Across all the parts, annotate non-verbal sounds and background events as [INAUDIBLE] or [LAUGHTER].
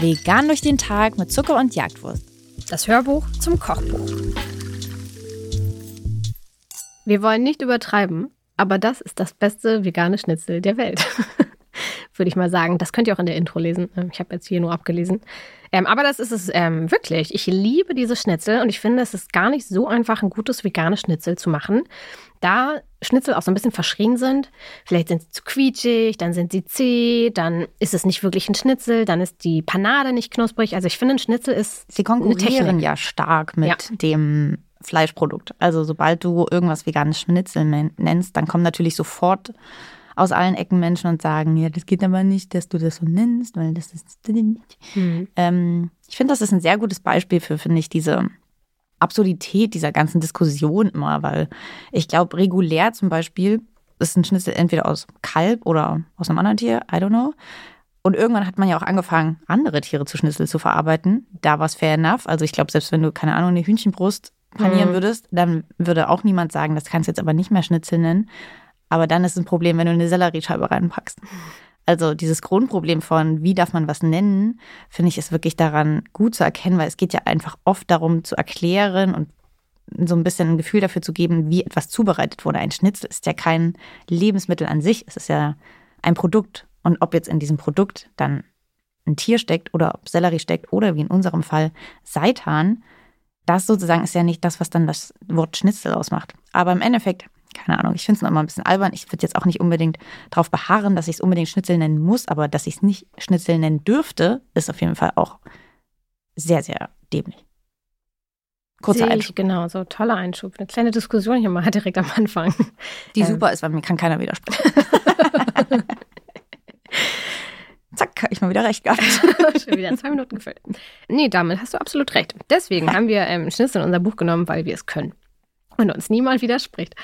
Vegan durch den Tag mit Zucker und Jagdwurst. Das Hörbuch zum Kochbuch. Wir wollen nicht übertreiben, aber das ist das beste vegane Schnitzel der Welt. [LAUGHS] Würde ich mal sagen. Das könnt ihr auch in der Intro lesen. Ähm, ich habe jetzt hier nur abgelesen. Ähm, aber das ist es ähm, wirklich. Ich liebe diese Schnitzel und ich finde, es ist gar nicht so einfach, ein gutes veganes Schnitzel zu machen. Da Schnitzel auch so ein bisschen verschrien sind, vielleicht sind sie zu quietschig, dann sind sie zäh, dann ist es nicht wirklich ein Schnitzel, dann ist die Panade nicht knusprig. Also ich finde, ein Schnitzel ist. Sie konkurrieren ja stark mit ja. dem Fleischprodukt. Also sobald du irgendwas veganes Schnitzel nennst, dann kommen natürlich sofort aus allen Ecken Menschen und sagen, ja, das geht aber nicht, dass du das so nennst, weil das ist nicht. Mhm. Ähm, ich finde, das ist ein sehr gutes Beispiel für, finde ich, diese Absurdität dieser ganzen Diskussion immer, weil ich glaube, regulär zum Beispiel ist ein Schnitzel entweder aus Kalb oder aus einem anderen Tier, I don't know. Und irgendwann hat man ja auch angefangen, andere Tiere zu Schnitzel zu verarbeiten. Da war es fair enough. Also ich glaube, selbst wenn du, keine Ahnung, eine Hühnchenbrust panieren mhm. würdest, dann würde auch niemand sagen, das kannst du jetzt aber nicht mehr Schnitzel nennen. Aber dann ist es ein Problem, wenn du eine Selleriescheibe reinpackst. Also dieses Grundproblem von, wie darf man was nennen, finde ich, ist wirklich daran gut zu erkennen, weil es geht ja einfach oft darum zu erklären und so ein bisschen ein Gefühl dafür zu geben, wie etwas zubereitet wurde. Ein Schnitzel ist ja kein Lebensmittel an sich, es ist ja ein Produkt. Und ob jetzt in diesem Produkt dann ein Tier steckt oder ob Sellerie steckt oder wie in unserem Fall Seitan, das sozusagen ist ja nicht das, was dann das Wort Schnitzel ausmacht. Aber im Endeffekt keine Ahnung, ich finde es noch immer ein bisschen albern. Ich würde jetzt auch nicht unbedingt darauf beharren, dass ich es unbedingt Schnitzel nennen muss, aber dass ich es nicht Schnitzel nennen dürfte, ist auf jeden Fall auch sehr, sehr dämlich. Kurzer Einschub. Genau, so toller Einschub. Eine kleine Diskussion hier mal [LAUGHS] direkt am Anfang. Die ähm. super ist, weil mir kann keiner widersprechen. [LAUGHS] Zack, habe ich mal wieder recht gehabt. [LAUGHS] Schon wieder zwei Minuten gefüllt. Nee, damit hast du absolut recht. Deswegen haben wir ähm, Schnitzel in unser Buch genommen, weil wir es können. Und uns niemand widerspricht.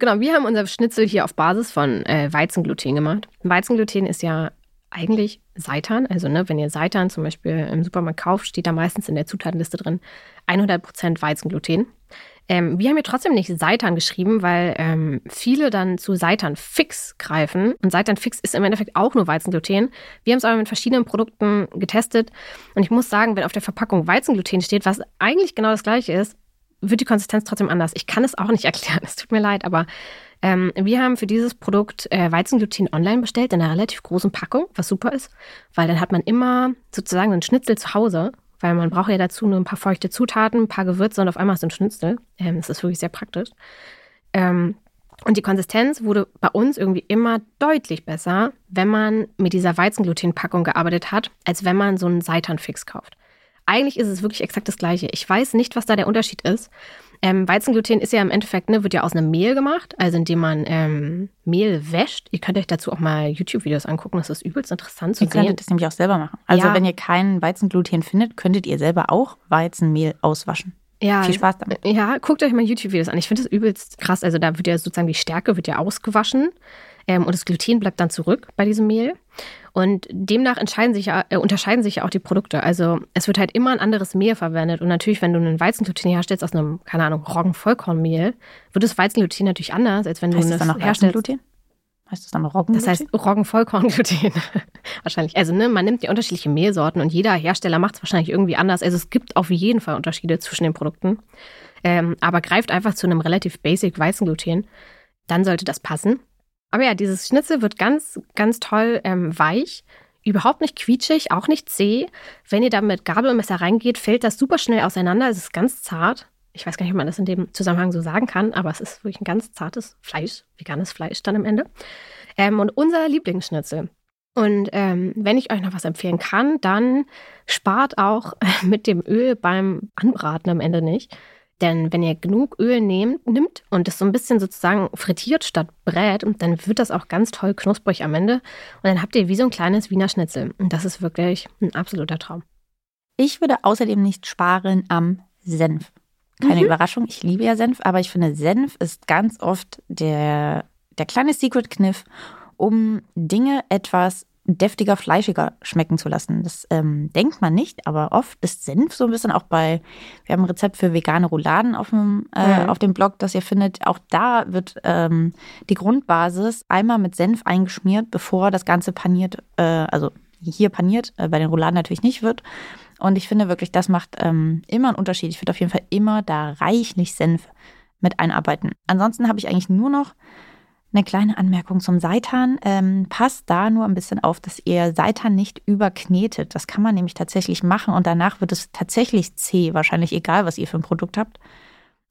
Genau, wir haben unser Schnitzel hier auf Basis von äh, Weizengluten gemacht. Weizengluten ist ja eigentlich Seitan. Also, ne, wenn ihr Seitan zum Beispiel im Supermarkt kauft, steht da meistens in der Zutatenliste drin 100% Weizengluten. Ähm, wir haben hier trotzdem nicht Seitan geschrieben, weil ähm, viele dann zu Seitan Fix greifen. Und Seitan Fix ist im Endeffekt auch nur Weizengluten. Wir haben es aber mit verschiedenen Produkten getestet. Und ich muss sagen, wenn auf der Verpackung Weizengluten steht, was eigentlich genau das gleiche ist, wird die Konsistenz trotzdem anders. Ich kann es auch nicht [LAUGHS] erklären, es tut mir leid, aber ähm, wir haben für dieses Produkt äh, Weizengluten online bestellt in einer relativ großen Packung, was super ist, weil dann hat man immer sozusagen einen Schnitzel zu Hause, weil man braucht ja dazu nur ein paar feuchte Zutaten, ein paar Gewürze und auf einmal ist ein Schnitzel. Ähm, das ist wirklich sehr praktisch. Ähm, und die Konsistenz wurde bei uns irgendwie immer deutlich besser, wenn man mit dieser Weizengluten-Packung gearbeitet hat, als wenn man so einen Seitan-Fix kauft. Eigentlich ist es wirklich exakt das Gleiche. Ich weiß nicht, was da der Unterschied ist. Ähm, Weizengluten ist ja im Endeffekt, ne, wird ja aus einem Mehl gemacht, also indem man ähm, Mehl wäscht. Ihr könnt euch dazu auch mal YouTube-Videos angucken, das ist übelst interessant zu ihr sehen. Ihr könntet das nämlich auch selber machen. Also ja. wenn ihr keinen Weizengluten findet, könntet ihr selber auch Weizenmehl auswaschen. Ja, Viel Spaß damit. Ja, guckt euch mal YouTube-Videos an. Ich finde das übelst krass. Also da wird ja sozusagen die Stärke wird ja ausgewaschen ähm, und das Gluten bleibt dann zurück bei diesem Mehl. Und demnach sich, äh, unterscheiden sich ja auch die Produkte. Also es wird halt immer ein anderes Mehl verwendet. Und natürlich, wenn du einen Weizengluten herstellst aus einem, keine Ahnung, Roggenvollkornmehl, wird das Weizengluten natürlich anders, als wenn heißt du das dann noch herstellst. Weizengluten? Heißt das dann Roggengluten? Das heißt Roggenvollkorngluten. [LAUGHS] wahrscheinlich. Also ne, man nimmt die unterschiedlichen Mehlsorten und jeder Hersteller macht es wahrscheinlich irgendwie anders. Also es gibt auf jeden Fall Unterschiede zwischen den Produkten. Ähm, aber greift einfach zu einem relativ basic Weizengluten. Dann sollte das passen. Aber ja, dieses Schnitzel wird ganz, ganz toll ähm, weich. Überhaupt nicht quietschig, auch nicht zäh. Wenn ihr da mit Gabel und Messer reingeht, fällt das super schnell auseinander. Es ist ganz zart. Ich weiß gar nicht, ob man das in dem Zusammenhang so sagen kann, aber es ist wirklich ein ganz zartes Fleisch, veganes Fleisch dann am Ende. Ähm, und unser Lieblingsschnitzel. Und ähm, wenn ich euch noch was empfehlen kann, dann spart auch [LAUGHS] mit dem Öl beim Anbraten am Ende nicht. Denn wenn ihr genug Öl nehmt, nimmt und es so ein bisschen sozusagen frittiert statt brät, dann wird das auch ganz toll knusprig am Ende. Und dann habt ihr wie so ein kleines Wiener Schnitzel. Und das ist wirklich ein absoluter Traum. Ich würde außerdem nicht sparen am Senf. Keine mhm. Überraschung, ich liebe ja Senf, aber ich finde, Senf ist ganz oft der, der kleine Secret-Kniff, um Dinge etwas deftiger, fleischiger schmecken zu lassen. Das ähm, denkt man nicht, aber oft ist Senf so ein bisschen auch bei, wir haben ein Rezept für vegane Rouladen auf dem, äh, mhm. auf dem Blog, das ihr findet. Auch da wird ähm, die Grundbasis einmal mit Senf eingeschmiert, bevor das Ganze paniert, äh, also hier paniert, äh, bei den Rouladen natürlich nicht wird. Und ich finde wirklich, das macht ähm, immer einen Unterschied. Ich würde auf jeden Fall immer da reichlich Senf mit einarbeiten. Ansonsten habe ich eigentlich nur noch eine kleine Anmerkung zum Seitan. Ähm, passt da nur ein bisschen auf, dass ihr Seitan nicht überknetet. Das kann man nämlich tatsächlich machen und danach wird es tatsächlich zäh, wahrscheinlich egal, was ihr für ein Produkt habt.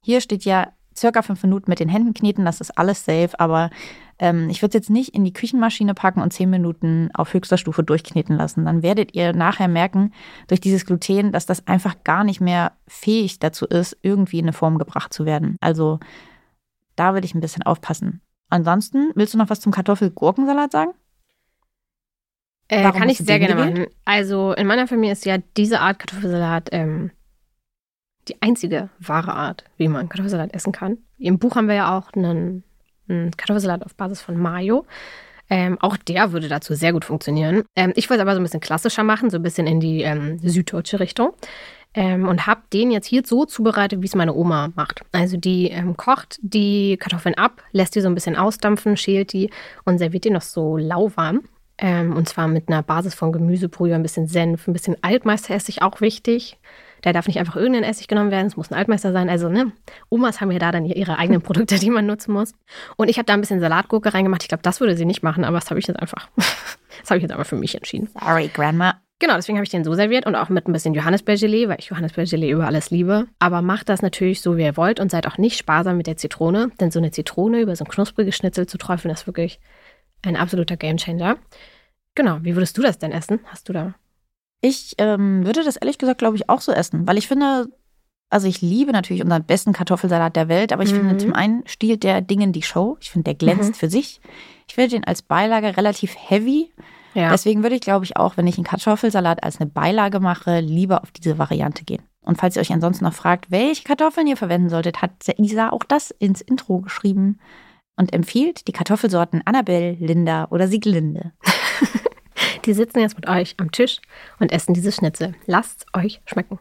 Hier steht ja circa fünf Minuten mit den Händen kneten, das ist alles safe, aber ähm, ich würde es jetzt nicht in die Küchenmaschine packen und zehn Minuten auf höchster Stufe durchkneten lassen. Dann werdet ihr nachher merken, durch dieses Gluten, dass das einfach gar nicht mehr fähig dazu ist, irgendwie in eine Form gebracht zu werden. Also da würde ich ein bisschen aufpassen. Ansonsten, willst du noch was zum Kartoffel-Gurkensalat sagen? Äh, kann ich sehr gerne machen. Also in meiner Familie ist ja diese Art Kartoffelsalat ähm, die einzige wahre Art, wie man Kartoffelsalat essen kann. Im Buch haben wir ja auch einen, einen Kartoffelsalat auf Basis von Mayo. Ähm, auch der würde dazu sehr gut funktionieren. Ähm, ich wollte es aber so ein bisschen klassischer machen, so ein bisschen in die ähm, süddeutsche Richtung. Ähm, und habe den jetzt hier so zubereitet, wie es meine Oma macht. Also die ähm, kocht die Kartoffeln ab, lässt die so ein bisschen ausdampfen, schält die und serviert die noch so lauwarm. Ähm, und zwar mit einer Basis von Gemüsebrühe, ein bisschen Senf, ein bisschen Altmeisteressig, auch wichtig. Da darf nicht einfach irgendein Essig genommen werden, es muss ein Altmeister sein. Also, ne, Omas haben ja da dann ihre eigenen Produkte, die man nutzen muss. Und ich habe da ein bisschen Salatgurke reingemacht. Ich glaube, das würde sie nicht machen, aber das habe ich jetzt einfach, [LAUGHS] das habe ich jetzt einfach für mich entschieden. Sorry, Grandma. Genau, deswegen habe ich den so serviert und auch mit ein bisschen Johannisbeergelee, weil ich Johannisbeergelee über alles liebe. Aber macht das natürlich so, wie ihr wollt und seid auch nicht sparsam mit der Zitrone, denn so eine Zitrone über so ein knuspriges Schnitzel zu träufeln, ist wirklich ein absoluter Gamechanger. Genau, wie würdest du das denn essen? Hast du da ich ähm, würde das ehrlich gesagt, glaube ich, auch so essen, weil ich finde, also ich liebe natürlich unseren besten Kartoffelsalat der Welt, aber ich mhm. finde zum einen stiehlt der Dingen die Show. Ich finde, der glänzt mhm. für sich. Ich finde den als Beilage relativ heavy. Ja. Deswegen würde ich, glaube ich, auch, wenn ich einen Kartoffelsalat als eine Beilage mache, lieber auf diese Variante gehen. Und falls ihr euch ansonsten noch fragt, welche Kartoffeln ihr verwenden solltet, hat Isa auch das ins Intro geschrieben und empfiehlt die Kartoffelsorten Annabelle, Linda oder Sieglinde. [LAUGHS] Die sitzen jetzt mit euch am Tisch und essen diese Schnitzel. Lasst euch schmecken.